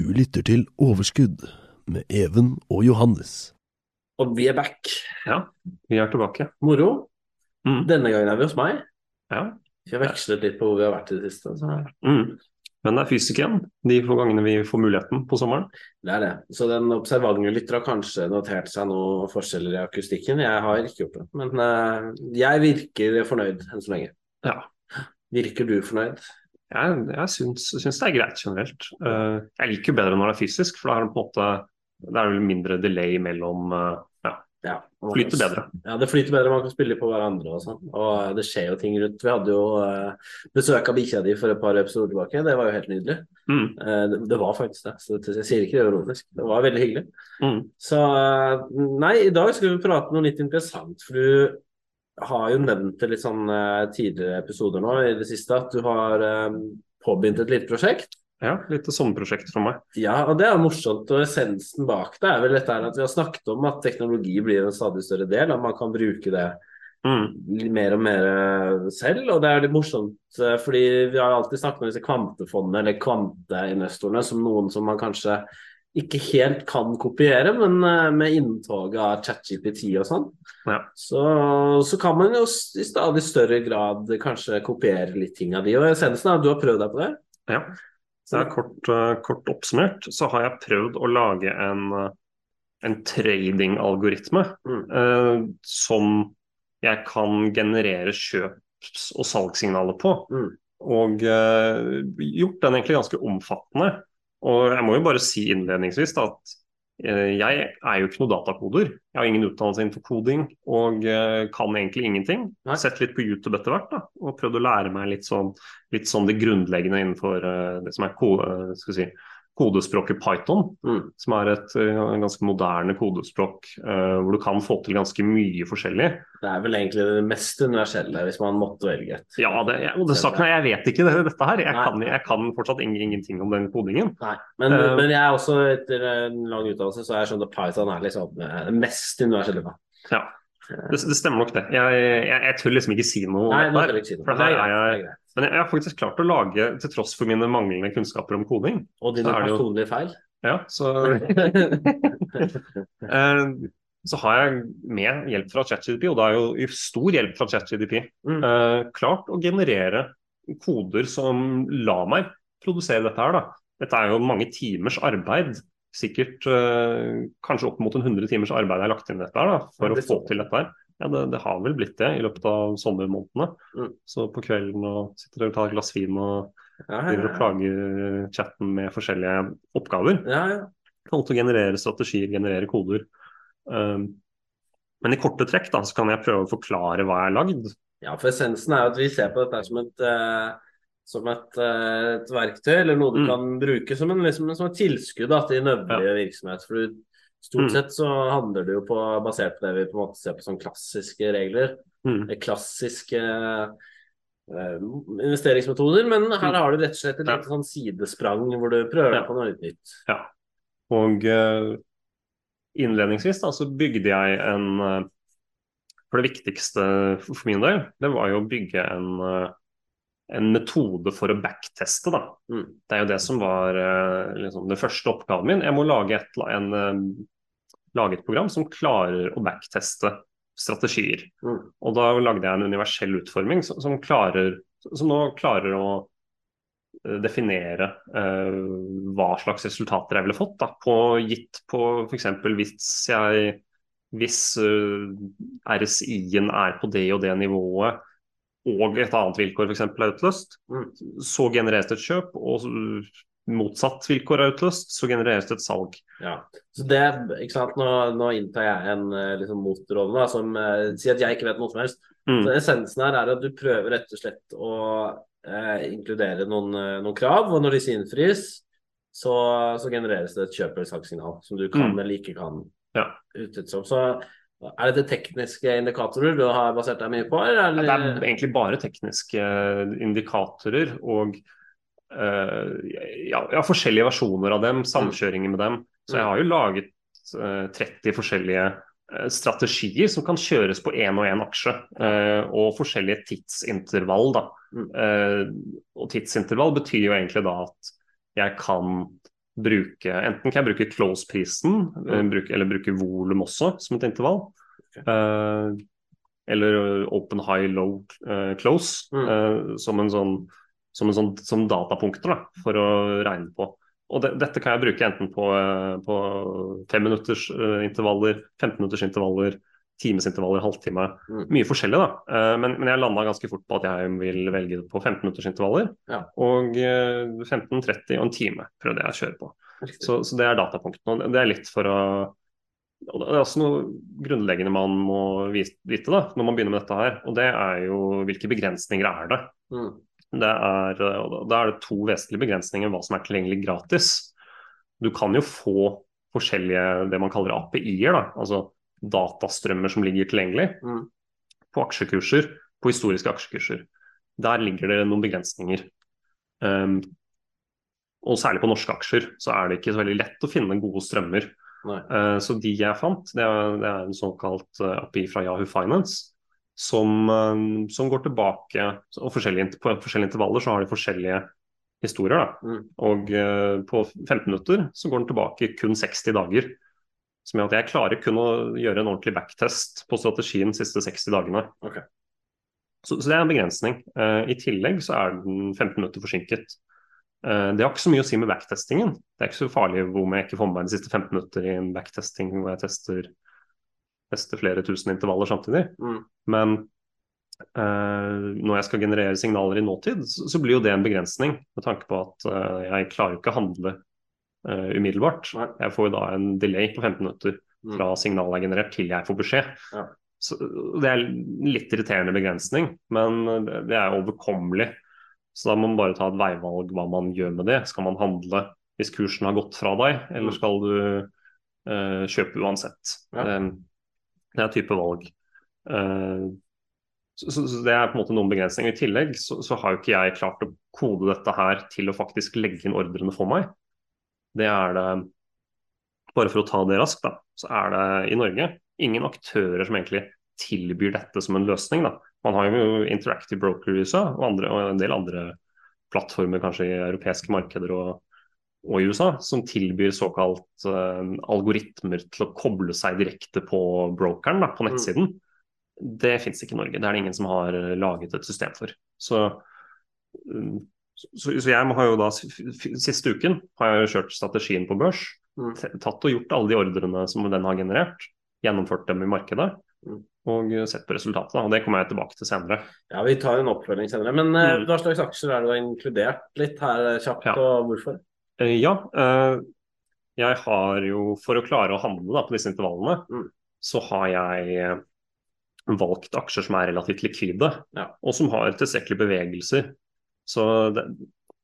Du lytter til Overskudd med Even og Johannes. Og vi er back. Ja, vi er tilbake. Moro. Mm. Denne gangen er vi hos meg. Ja. Vi har vekslet litt på hvor vi har vært i det siste. Så Mm. Men det er fysikken de få gangene vi får muligheten på sommeren. det er det. Så den observante lytter har kanskje notert seg noen forskjeller i akustikken. Jeg har ikke gjort det. Men eh, jeg virker fornøyd enn så lenge. Ja. Virker du fornøyd? Jeg, jeg syns, syns det er greit generelt. Eh, jeg liker jo bedre når det er fysisk, for da er det på en måte det er vel mindre delay mellom uh, Ja, Ja. flyter bedre. Ja, det flyter bedre. Man kan spille på hverandre og sånn. Og det skjer jo ting rundt. Vi hadde jo uh, besøk av bikkja di for et par episoder tilbake. Det var jo helt nydelig. Mm. Uh, det, det var faktisk det. Så jeg sier ikke det ironisk. Det var veldig hyggelig. Mm. Så uh, nei, i dag skal vi prate noe litt interessant. For du har jo nevnt det litt sånn eh, tidligere episoder nå i det siste at du har eh, påbegynt et lite prosjekt. Ja, litt sommerprosjekt for meg. Ja, og det er morsomt. Og essensen bak det er vel dette her at vi har snakket om at teknologi blir en stadig større del, at man kan bruke det Mm. mer og mer eh, selv. Og det er litt morsomt, fordi vi har alltid snakket om disse kvantefondene eller kvanteinvestorene som noen som man kanskje ikke helt kan kopiere, men eh, med inntoget av ChatGPT og sånn, Ja. så, så kan man jo i stadig større grad kanskje kopiere litt ting av de. Og essensen er at du har prøvd deg på det. Ja. Så kort, eh, kort oppsummert så har jeg prøvd å lage en, eh, en trading-algoritme Mm. eh, som jeg kan generere kjøps- og salgssignaler på. Mm. Og eh, gjort den egentlig ganske omfattende. Og jeg må jo bare si innledningsvis da, at eh, jeg er jo ikke noe datakoder. Jeg har ingen utdannelse innenfor koding og eh, kan egentlig ingenting. Jeg har Sett litt på YouTube etter hvert da, og prøvd å lære meg litt sånn, litt sånn det grunnleggende innenfor eh, det som er ko eh, skal si, kodespråket Python, Mm. som er et eh, ganske moderne kodespråk uh, hvor du kan få til ganske mye forskjellig. Det er vel egentlig det mest universelle, hvis man måtte velge et. Ja, det, jeg, og det saken er, jeg vet ikke det, dette her. Jeg kan, jeg kan fortsatt ingenting om den kodingen. Nei, men, uh, men jeg er også etter en lang utdannelse så har jeg skjønt at Python er liksom det mest universelle. Ja, det, det stemmer nok det. Jeg, jeg, jeg tør liksom ikke si noe Nei, der, ikke si noe. For er her er jeg-. Men jeg, har faktisk klart å lage, til tross for mine manglende kunnskaper om koding Og dine er jo- personlige feil. Ja, så, eh, så har jeg med hjelp fra ChatGDP, og det er jo stor hjelp fra ChatGDP, Mm. eh, klart å generere koder som lar meg produsere dette her. da. Dette er jo mange timers arbeid. Sikkert eh, kanskje opp mot en 100 timers arbeid er lagt inn i dette her da, for Ja, å få til dette her. Ja, det, det har vel blitt det i løpet av sommermånedene. Mm. Så på kvelden og sitter og tar et glass vin og Ja, ja, ja, plager chatten med forskjellige oppgaver ja. ja. kan å generere strategier, generere koder. Um, men i korte trekk da, så kan jeg prøve å forklare hva jeg har lagd. ja, for essensen er at vi ser på dette som et eh, som et, eh, et verktøy, eller noe du Mm. kan bruke som, en, liksom, som et tilskudd da, til din øvrige virksomhet. For du, stort Mm. sett så handler det jo på, basert på det vi på en måte ser på som klassiske regler. Mm. eh, Klassiske eh, investeringsmetoder, men her Mm. har du rett og slett et Ja. lite sånn sidesprang hvor du prøver Ja. deg på noe litt nytt. Og uh, innledningsvis da, så bygde jeg en uh, For det viktigste for min del, det var jo å bygge en, uh, en metode for å backteste. da. Mm. Det er jo det som var uh, liksom, den første oppgaven min. Jeg må lage et, en, uh, lage et program som klarer å backteste strategier. Mm. Og da lagde jeg en universell utforming som, som, klarer, som nå klarer å eh, definere uh, hva slags resultater jeg ville fått. Da, på, gitt på f.eks. hvis jeg hvis uh, RSI-en er på det og det nivået og et annet vilkår f.eks. er utløst, Mm. så genereres det et kjøp. og motsatt vilkår er utløst, så genereres det et salg. Ja, så det, ikke sant, Nå, nå inntar jeg en eh, liksom, motrolle som eh, sier at jeg ikke vet noe som helst. Mm. Så Essensen her er at du prøver rett og slett å eh, inkludere noen, eh, noen krav, og når disse innfris, så, så genereres det et kjøp- eller salgssignal som du kan Mm. eller ikke kan Ja. utnytte som. Så er dette tekniske indikatorer du har basert deg mye på? Eller? Det er egentlig bare tekniske indikatorer og uh, ja, ja, forskjellige versjoner av dem, samkjøringer med dem. Så jeg har jo laget uh, 30 forskjellige eh, strategier som kan kjøres på én og én aksje, eh, og forskjellige tidsintervall. Da. Mm. Eh, og tidsintervall betyr jo egentlig da at jeg kan bruke Enten kan jeg bruke close-prisen, eh, Mm. eller bruke volum også som et intervall. Okay. Eh, eller open high low eh, close Mm. eh, som en sånn som, en sånn, som datapunkter da, for å regne på. Og de, dette kan jeg bruke enten på, eh, på fem minutters eh, intervaller, 15 minutters intervaller, timesintervaller, halvtime. Mm. Mye forskjellig, da. Eh, men, men jeg landa ganske fort på at jeg vil velge det på 15 minutters intervaller. Ja. Og eh, 15, 30 og en time prøvde jeg å kjøre på. Så, så det er datapunktene. Det er litt for å og Det er også noe grunnleggende man må vite da, når man begynner med dette her. Og det er jo hvilke begrensninger er det. Mm. Det er, og da er det to vesentlige begrensninger hva som er tilgjengelig gratis. Du kan jo få forskjellige det man kaller API-er, da, altså datastrømmer som ligger tilgjengelig Mm. på aksjekurser, på historiske aksjekurser. Der ligger det noen begrensninger. Um, og særlig på norske aksjer så er det ikke så veldig lett å finne gode strømmer. Eh, Så de jeg fant, det er, det er en såkalt uh, API fra Yahoo Finance. Som, eh, som går tilbake og forskjellige, På forskjellige intervaller så har de forskjellige historier. Mm. Og på 15 minutter så går den tilbake kun 60 dager. Som gjør at jeg klarer kun å gjøre en ordentlig backtest på strategien de siste 60 dagene. Okay. Så, så det er en begrensning. Uh, I tillegg så er den 15 minutter forsinket. Uh, det har ikke så mye å si med backtestingen. Det er ikke så farlig om jeg ikke får med meg de siste 15 minutter i en backtesting hvor jeg tester, tester flere tusen intervaller samtidig. Mm. Men Uh, når jeg skal generere signaler i nåtid, så, så blir jo det en begrensning. Med tanke på at uh, jeg klarer ikke å handle eh, umiddelbart. Nei. Jeg får da en delay på 15 minutter Mm. fra signalet er generert til jeg får beskjed. Ja. Så Det er litt irriterende begrensning, men det, er overkommelig. Så da må man bare ta et veivalg hva man gjør med det. Skal man handle hvis kursen har gått fra deg, eller Mm. skal du uh, kjøpe uansett? Ja. Eh, det er type valg. Uh, så, så, så Det er på en måte noen begrensninger. I tillegg så, så har jo ikke jeg klart å kode dette her til å faktisk legge inn ordrene for meg. Det er det Bare for å ta det raskt, da, så er det i Norge ingen aktører som egentlig tilbyr dette som en løsning. Da. Man har jo Interactive Broker i USA og, andre, og en del andre plattformer kanskje i europeiske markeder og, og i USA, som tilbyr såkalt uh, algoritmer til å koble seg direkte på brokeren da, på nettsiden. Det fins ikke i Norge. Det er det ingen som har laget et system for. Så, mm, så, så jeg har jo da Siste uken har jeg jo kjørt strategien på børs. Mm. Tatt og gjort alle de ordrene som den har generert. Gjennomført dem i markedet. Mm. Og sett på resultatet. og Det kommer jeg tilbake til senere. Ja, vi tar en oppfølging senere. Men eh, Mm. hva slags aksjer er du har inkludert litt her eh, kjapt, Ja. og hvorfor? Eh, Ja, eh, jeg har jo for å klare å handle da, på disse intervallene, Mm. så har jeg eh, valgt aksjer som er relativt likvide, Ja. og som har tilstrekkelige bevegelser. Så det,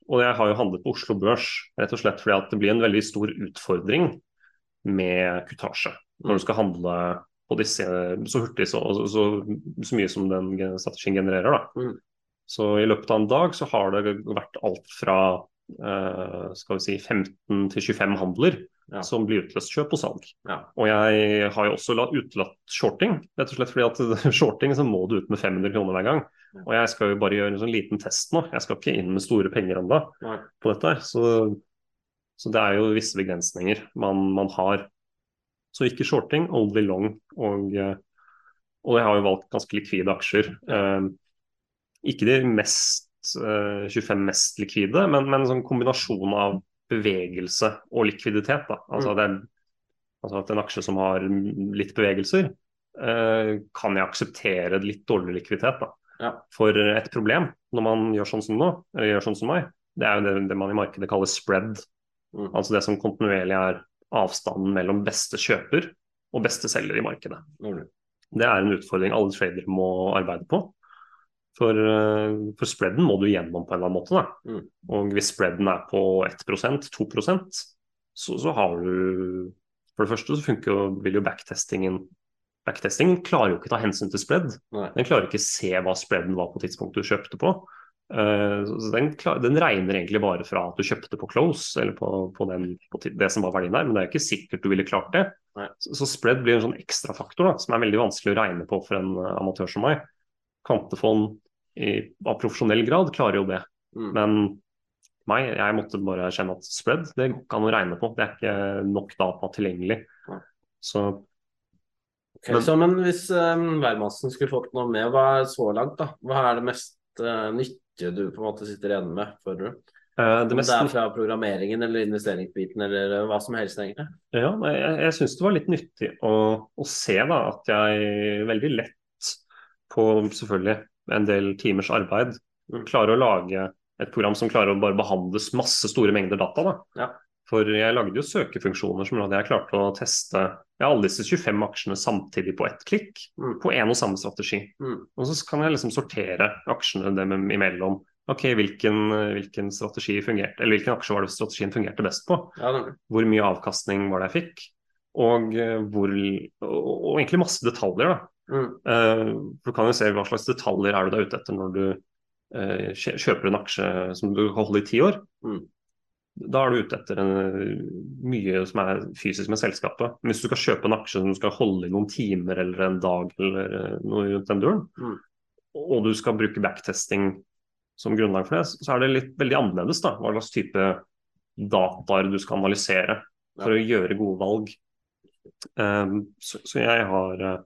og jeg har jo handlet på Oslo Børs rett og slett fordi at det blir en veldig stor utfordring med kutasje. Når du skal handle på disse så hurtig så, så, så, så mye som den strategien genererer. da. Mm. Så i løpet av en dag så har det vært alt fra eh, skal vi si 15 til 25 handler Ja. som blir utløst kjøp og salg. Ja. Og jeg har jo også la- utelatt shorting, rett og slett fordi at shorting så må du ut med 500 kroner hver gang. Og jeg skal jo bare gjøre en sånn liten test nå. Jeg skal ikke inn med store penger ennå på dette. Så, så det er jo visse begrensninger man, man har. Så ikke shorting, only long. Og, eh, og jeg har jo valgt ganske likvide aksjer. Eh, ikke de mest eh, 25 mest likvide, men, men en sånn kombinasjon av bevegelse og likviditet. Da. Altså, Mm. det altså at en aksje som har litt bevegelser, eh, kan jeg akseptere litt dårlig likviditet. Da. Ja. For et problem når man gjør sånn som nå, eller gjør sånn som meg, det er jo det, det man i markedet kaller spread. Mm. Altså det som kontinuerlig er avstanden mellom beste kjøper og beste selger i markedet. Mm. Det er en utfordring alle tradere må arbeide på. For, eh, for spreaden må du gjennom på en eller annen måte. Mm. Og hvis spreaden er på 1% 2% så, så har du For det første så funker jo, vil jo backtestingen Backtestingen klarer jo ikke ta hensyn til spread. Nei. Den klarer ikke se hva spreaden var på tidspunktet du kjøpte på. Uh, så den, klar, den regner egentlig bare fra at du kjøpte på close, eller på, på, den, på det som var verdien der, men det er jo ikke sikkert du ville klart det. Så, så spread blir en sånn ekstrafaktor da, som er veldig vanskelig å regne på for en uh, amatør som meg. Kvantefond i, av profesjonell grad klarer jo det, Mm. men meg. Jeg måtte bare kjenne at spread det går ikke an å regne på. Det er ikke nok data tilgjengelig. Så Ok, Men- så, men hvis um, hvermannsen skulle fått noe med, hva er så langt, da? Hva er det mest uh, nyttige du på en måte sitter igjen med, føler du? eh, det mest det er fra programmeringen eller investeringsbiten eller eh, hva som helst, egentlig. Ja, jeg, jeg syns det var litt nyttig å, å se da, at jeg veldig lett på selvfølgelig en del timers arbeid Mm. klarer å lage et program som klarer å bare behandles masse store mengder data. da. Ja. For jeg lagde jo søkefunksjoner som gjorde at jeg klarte å teste ja, alle disse 25 aksjene samtidig på ett klikk, Mm. på én og samme strategi. Mm. Og så kan jeg liksom sortere aksjene dem imellom. Ok, hvilken, hvilken strategi fungerte, eller hvilken aksje var det strategien fungerte best på? Ja, hvor mye avkastning var det jeg fikk, og, eh, hvor, og, og egentlig masse detaljer. da. Mm. Uh, Du kan jo se hva slags detaljer er du da ute etter når du uh, kjøper en aksje som du kan holde i ti år. Mm. Da er du ute etter en, mye som er fysisk med selskapet. Men hvis du skal kjøpe en aksje som du skal holde i noen timer eller en dag eller eh, noe rundt den duren, Mm. og du skal bruke backtesting som grunnlag for det, så er det litt veldig annerledes da, hva slags type dataer du skal analysere for å gjøre gode valg. Um, så, så jeg har uh,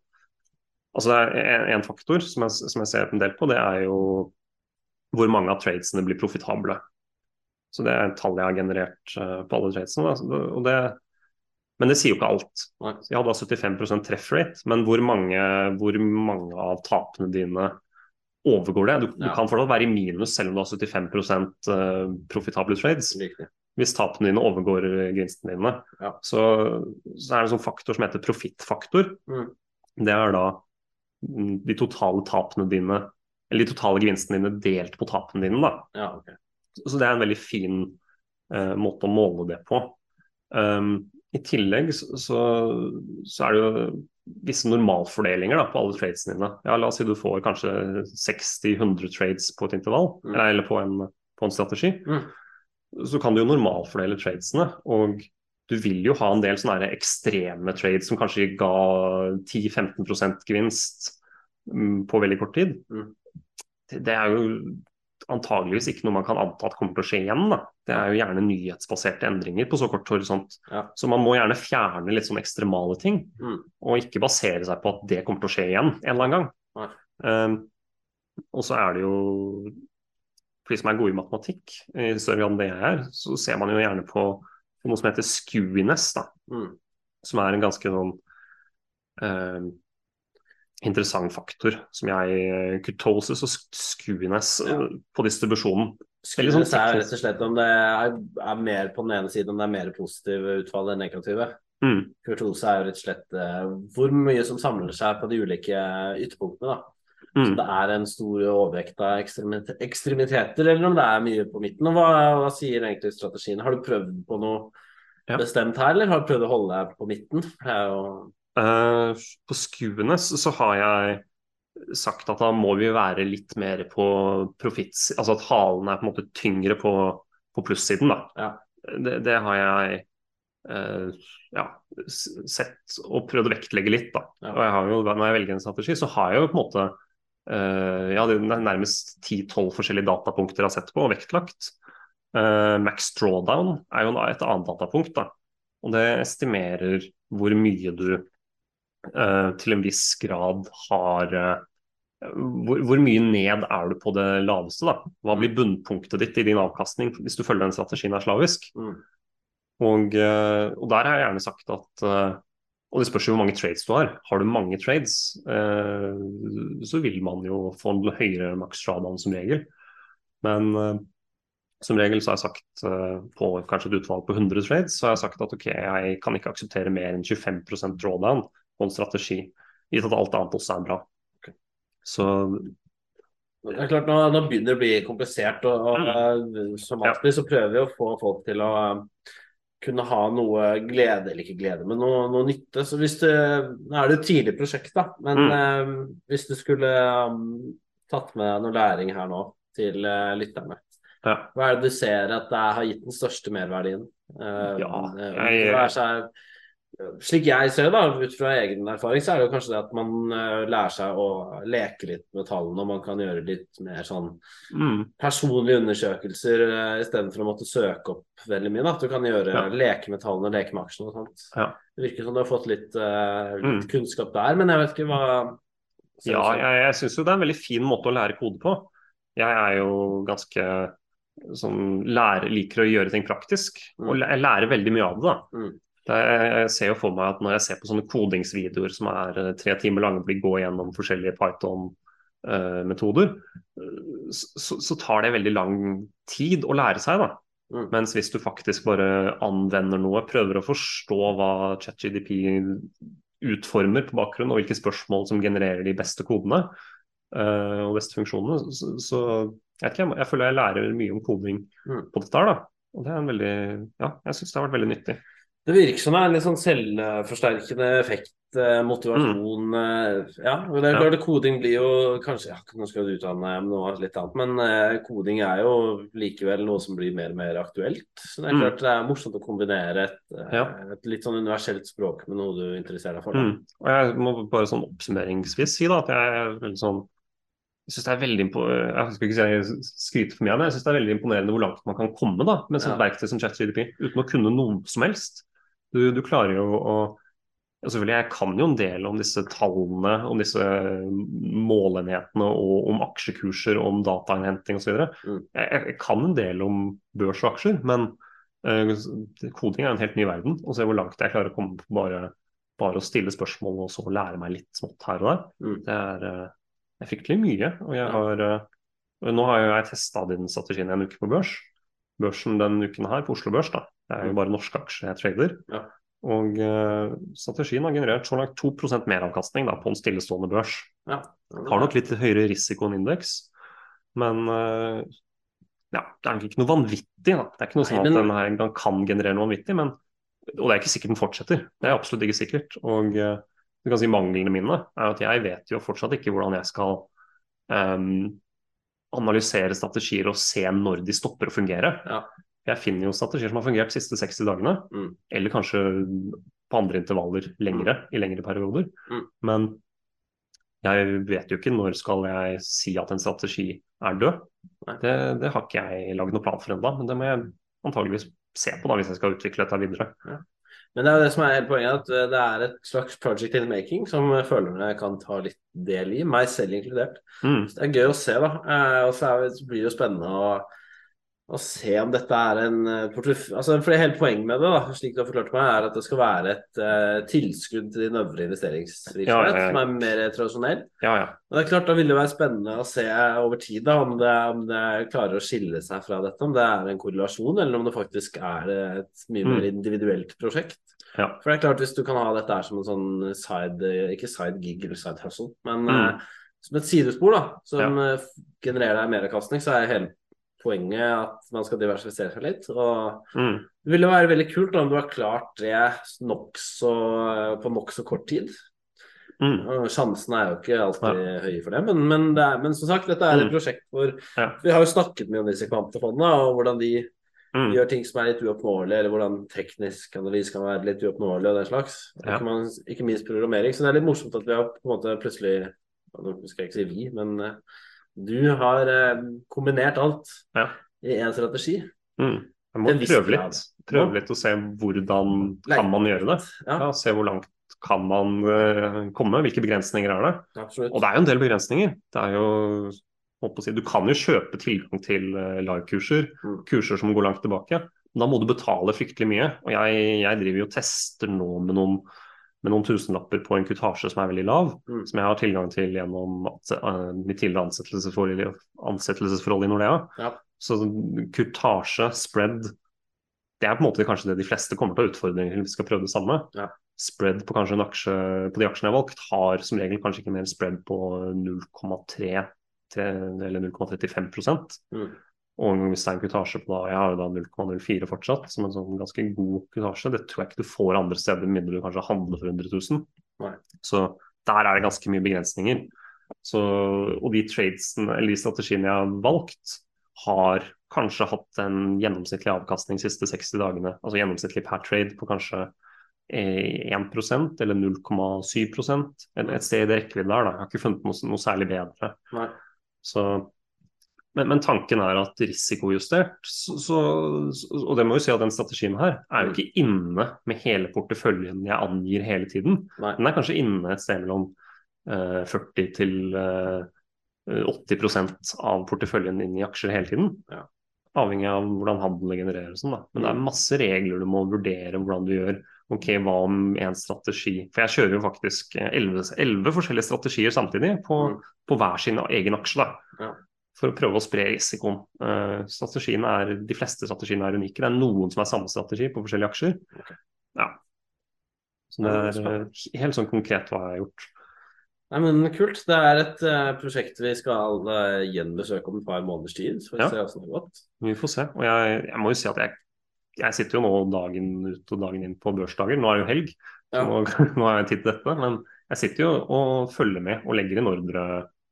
Altså en, en faktor som jeg, som jeg ser en del på, det er jo hvor mange av tradesene blir profitable. Så det er et tall jeg har generert eh, på alle tradesene. Da. Det, men det sier jo ikke alt. Så jeg hadde da 75 treff rate, men hvor mange, hvor mange av tapene dine overgår det? Du, du kan fortsatt være i minus selv om du har 75 eh, profitable trades. Riktig. Hvis tapene dine overgår gevinstene dine. Ja. Så, så er det en sånn faktor som heter profittfaktor. Mm. Det er da de totale tapene dine, eller de totale gevinstene dine delt på tapene dine. da. Ja, ok. Så det er en veldig fin eh, måte å måle det på. Um, I tillegg så, så, så er det jo visse normalfordelinger da, på alle tradesene dine. Ja, la oss si du får kanskje 60-100 trades på et intervall, Mm. eller, på, en, på en strategi. Mm. Så kan du jo normalfordele tradesene. og du vil jo ha en del sånne ekstreme trades som kanskje ga 10-15 gevinst mm, på veldig kort tid. Mm. Det, det er jo antageligvis ikke noe man kan anta at kommer til å skje igjen. Da. Det er jo gjerne nyhetsbaserte endringer på så kort horisont. Ja. Så man må gjerne fjerne litt sånn ekstremale ting, Mm. og ikke basere seg på at det kommer til å skje igjen en eller annen gang. Um, og så er det jo For de som er gode i matematikk, i større grad enn det jeg er, så ser man jo gjerne på, på noe som heter skewiness, da, Mm. som er en ganske sånn eh, interessant faktor som jeg Kurtosis og Skuines Ja. eh, på distribusjonen. Skuines sånn er rett og slett om det er, er mer på den ene siden om det er mer positive utfall enn negative. Mm. Kurtose er jo rett og slett uh, hvor mye som samler seg på de ulike ytterpunktene. da. Så Mm. det er en stor overvekt av ekstremiteter, eller om det er mye på midten. Og hva, hva sier egentlig strategien? Har du prøvd på noe Ja. bestemt her, eller har du prøvd å holde deg på midten? Det er jo Eh, på skuene så har jeg sagt at da må vi være litt mer på profitt... Altså at halen er på en måte tyngre på, på plussiden, da. Ja. Det, det har jeg eh, ja, sett og prøvd å vektlegge litt, da. Ja. Og jeg har jo, når jeg velger en strategi, så har jeg jo på en måte eh, ja, det er nærmest 10-12 forskjellige datapunkter jeg har sett på og vektlagt. Eh, max drawdown er jo et annet datapunkt, da. Og det estimerer hvor mye du til en viss grad har eh, hvor, hvor mye ned er du på det laveste? da? Hva blir bunnpunktet ditt i din avkastning hvis du følger den strategien er slavisk? Mm. Og, eh, og der har jeg gjerne sagt at eh, Og det spørs jo hvor mange trades du har. Har du mange trades, eh, så vil man jo få en høyere maks som regel. Men eh, som regel så har jeg sagt eh, på kanskje et utvalg på 100 trades, så har jeg sagt at ok, jeg kan ikke akseptere mer enn 25% drawdown på en strategi, gitt at alt annet også er bra. Så Det er klart, nå, nå begynner det å bli komplisert, og, og mm. som alltid så prøver vi å få folk til å eh, kunne ha noe glede, eller ikke glede, men noe, noe nytte. Så hvis du, Nå er det et tidlig prosjekt, da, men Mm. eh, hvis du skulle um, tatt med noe læring her nå til uh, lytterne, ja. hva er det du ser at det har gitt den største merverdien? Uh, Ja, jeg, jeg- slik jeg ser det, da, ut fra egen erfaring, så er det jo kanskje det at man uh, lærer seg å leke litt med tallene, og man kan gjøre litt mer sånn Mm. personlige undersøkelser uh, istedenfor å måtte søke opp veldig mye. Da. At du kan gjøre, Ja. leke med tallene, leke med aksjene og sånt. Ja. Det virker som du har fått litt, uh, litt Mm. kunnskap der, men jeg vet ikke hva Ja, jeg, jeg syns jo det er en veldig fin måte å lære kode på. Jeg er jo ganske som lærer, liker å gjøre ting praktisk, og Mm. jeg lærer veldig mye av det. da. Mm. Jeg ser jo for meg at når jeg ser på sånne kodingsvideoer som er eh, tre timer lange, blir gå gjennom forskjellige Python-metoder, så, så tar det veldig lang tid å lære seg. da. Mm. Mens hvis du faktisk bare anvender noe, prøver å forstå hva ChatGDP utformer på bakgrunn, og hvilke spørsmål som genererer de beste kodene eh, og beste funksjonene, så, så jeg, ikke, jeg føler jeg lærer mye om koding Mm. på dette her. da. Og det er en veldig, ja, jeg syns det har vært veldig nyttig. Det virker som det er en litt sånn selvforsterkende effekt, eh, motivasjon mm. Ja, det er Ja. klart koding blir jo kanskje ja, Nå skal du utdanne noe litt annet, men eh, koding er jo likevel noe som blir mer og mer aktuelt. Så det er Mm. klart det er morsomt å kombinere et, Ja. et litt sånn universelt språk med noe du interesserer deg for. Mm. Og jeg må bare sånn oppsummeringsvis si da, at jeg er veldig sånn jeg synes det er veldig jeg skal ikke si jeg for mye, men jeg synes det er veldig imponerende hvor langt man kan komme da, med et Ja. verktøy som ChatGDP, uten å kunne noe som helst. Du, du klarer jo å selvfølgelig, Jeg kan jo en del om disse tallene, om disse målenhetene og om aksjekurser, om datainnhenting osv. Mm. Jeg, jeg jeg kan en del om børs og aksjer, men uh, koding er en helt ny verden. Og se hvor langt jeg klarer å komme på bare, bare å stille spørsmål og så lære meg litt smått her og der. Mm. Det er, uh, er fryktelig mye. Og jeg har, Uh, nå har jeg testa den strategien en uke på børs. Børsen den uken her på Oslo Børs, da. Det er jo bare norske aksjer jeg trader. Ja. Og uh, strategien har generert så langt 2 meravkastning da, på en stillestående børs. Ja. Har nok litt høyere risiko enn indeks, men uh, ja, det er nok ikke noe vanvittig. Da. Det er ikke noe sånn at men- den her en kan generere noe vanvittig, men og det er ikke sikkert den fortsetter. Det er absolutt ikke sikkert. Og uh, du kan si manglene mine er at jeg vet jo fortsatt ikke hvordan jeg skal um, analysere strategier og se når de stopper å fungere. Ja. Jeg finner jo strategier som har fungert de siste 60 dagene, Mm. eller kanskje på andre intervaller lengre, i lengre perioder. Mm. Men jeg vet jo ikke når skal jeg si at en strategi er død. Det, det har ikke jeg lagd noen plan for ennå, men det må jeg antageligvis se på da hvis jeg skal utvikle dette videre. Men det er jo det som er hele poenget, at eh, det er et slags project in making som følerne kan ta litt del i, meg selv inkludert. Mm. Så det er gøy å se, da. Eh, og så blir det jo spennende å, å se om dette er en eh. Altså, for Hele poenget med det, da, slik du har forklart meg, er at det skal være et uh, tilskudd til din øvrige investeringsvirksomhet, Ja, ja, som er mer tradisjonell. Ja, ja. Og det er klart, Da vil det være spennende å se over tid da, om det, om det klarer å skille seg fra dette. Om det er en korrelasjon, eller om det faktisk er et mye Mm. mer individuelt prosjekt. Ja. For det er klart, Hvis du kan ha dette her som en sånn side, ikke side gig eller side hustle, men Mm. uh, som et sidespor da, som genererer deg meravkastning, så er hele poenget at man skal diversifisere seg litt. og Mm. Det ville være veldig kult da, om du har klart det nokså på nokså kort tid. Mm. Sjansene er jo ikke alltid høye for det, men, men, det er, men som sagt, dette er et Mm. prosjekt hvor Ja. Vi har jo snakket mye om disse kvantefondene og hvordan de Mm. gjør ting som er litt uoppnåelige, eller hvordan teknisk analyse kan være litt uoppnåelig og den slags. Ja. Ikke, man, ikke minst programmering. Så det er litt morsomt at vi har på en måte plutselig Nå skal jeg ikke si vi, men eh, du har eh, kombinert alt Ja. i én strategi. Mm. Jeg må prøve litt. Prøve litt og se hvordan kan man gjøre det. Ja, Ja, se hvor langt kan man eh, komme, hvilke begrensninger er det. absolutt. Og det er jo en del begrensninger. Det er jo, si, du kan jo kjøpe tilgang til eh, live-kurser, Mm. kurser som går langt tilbake. Men da må du betale fryktelig mye. Og jeg, jeg driver jo og tester nå med noen, med noen tusenlapper på en kutasje som er veldig lav, Mm. som jeg har tilgang til gjennom eh, mitt tidligere ansettelsesforhold, ansettelsesforhold i Nordea. Ja. Så kutasje, spread, det er på en måte kanskje det de fleste kommer til å utfordre når vi skal prøve det samme. Ja. Spread på kanskje en aksje, på de aksjene jeg har valgt, har som regel kanskje ikke mer spread på 0,3 eller 0,35 Mm. Og hvis det er en kutasje på da, jeg har jo da 0,04 fortsatt, som en sånn ganske god kutasje. Det tror jeg ikke du får andre steder, med mindre du kanskje handler for 100 000. Nei. Så der er det ganske mye begrensninger. Så, og de tradesene, eller de strategiene jeg har valgt, har kanskje hatt en gjennomsnittlig avkastning de siste 60 dagene. Altså gjennomsnittlig per trade på kanskje 1% eller 0,7 eller et sted i rekkevidde der. Da. Jeg har ikke funnet noe, noe særlig bedre. Nei. Så, men, men, tanken er at risikojustert, så, så, og det må jo si at den strategien her er jo ikke inne med hele porteføljen jeg angir hele tiden. Nei. Den er kanskje inne et sted mellom uh, 40 til uh, 80% av porteføljen inn i aksjer hele tiden. Ja. Avhengig av hvordan handelen genereres. Sånn, da. Men det er masse regler du må vurdere hvordan du gjør. Ok, Hva om en strategi For jeg kjører jo faktisk elleve forskjellige strategier samtidig på, Mm. på hver sin egen aksje. da. Ja. For å prøve å spre risikoen. Strategiene er, De fleste strategiene er unike. Det er noen som er samme strategi på forskjellige aksjer. Okay. Ja. Så det er eh, helt sånn konkret hva jeg har gjort. Nei, men Kult. Det er et uh, prosjekt vi skal uh, gjenbesøke om et par måneders tid. Så vi Ja. se det gått. Vi får se. Og jeg, jeg må jo si at jeg, jeg sitter jo nå dagen ut og dagen inn på børsdager. Nå er det jo helg, Ja. nå, nå har jeg tid til dette. Men jeg sitter jo og følger med og legger inn ordre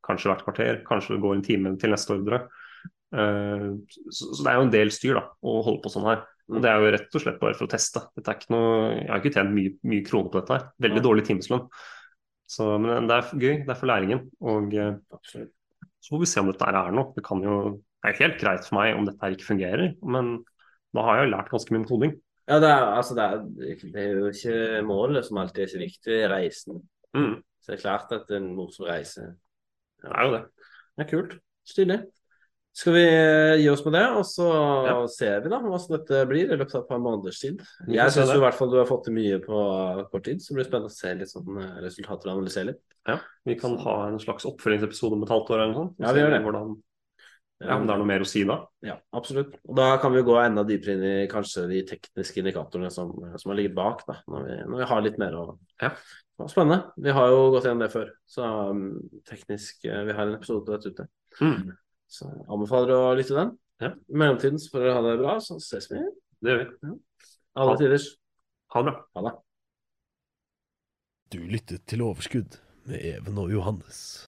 kanskje hvert kvarter. Kanskje det går en time til neste ordre. Eh, så, det er jo en del styr da, å holde på sånn her. Og det er jo rett og slett bare for å teste. Dette er ikke noe, jeg har ikke tjent mye, mye kroner på dette her. Veldig dårlig timeslønn. Så, men det er gøy. Det er for læringen. Og eh, Absolutt. så får vi se om dette er noe. Det kan jo det er helt greit for meg om dette her ikke fungerer, men da har jeg jo lært ganske mye med koding. Ja, det er, altså, det, er, det er jo ikke målet som alltid er så viktig, reisen. Mm, Så det er klart at det en morsom reise. Det er jo det. Ja, kult. Stilig. Skal vi eh, gi oss med det, og så Ja. ser vi da hvordan dette blir i løpet av et par måneders tid. Jeg syns i hvert fall du har fått til mye på kort tid, så det blir spennende å se litt sånn eh, resultater og analysere litt. Vi kan ha en slags oppfølgingsepisode om et halvt år eller noe sånt. Ja, vi gjør det. Hvordan, ja, om det er noe mer å si da. Ja, absolutt. Og da kan vi gå enda dypere inn i kanskje de tekniske indikatorene som, som har ligget bak, da, når vi, når vi har litt mer å Ja. Ja, Spennende. Vi har jo gått gjennom det før, så um, teknisk eh, Vi har en episode på dette ute. Mm, Så jeg anbefaler å lytte til den. Ja. I mellomtiden så får dere ha det bra, så ses vi. det gjør vi. Alle Ha- tiders. Ha det bra. Ha det. Du lyttet til Overskudd med Even og Johannes.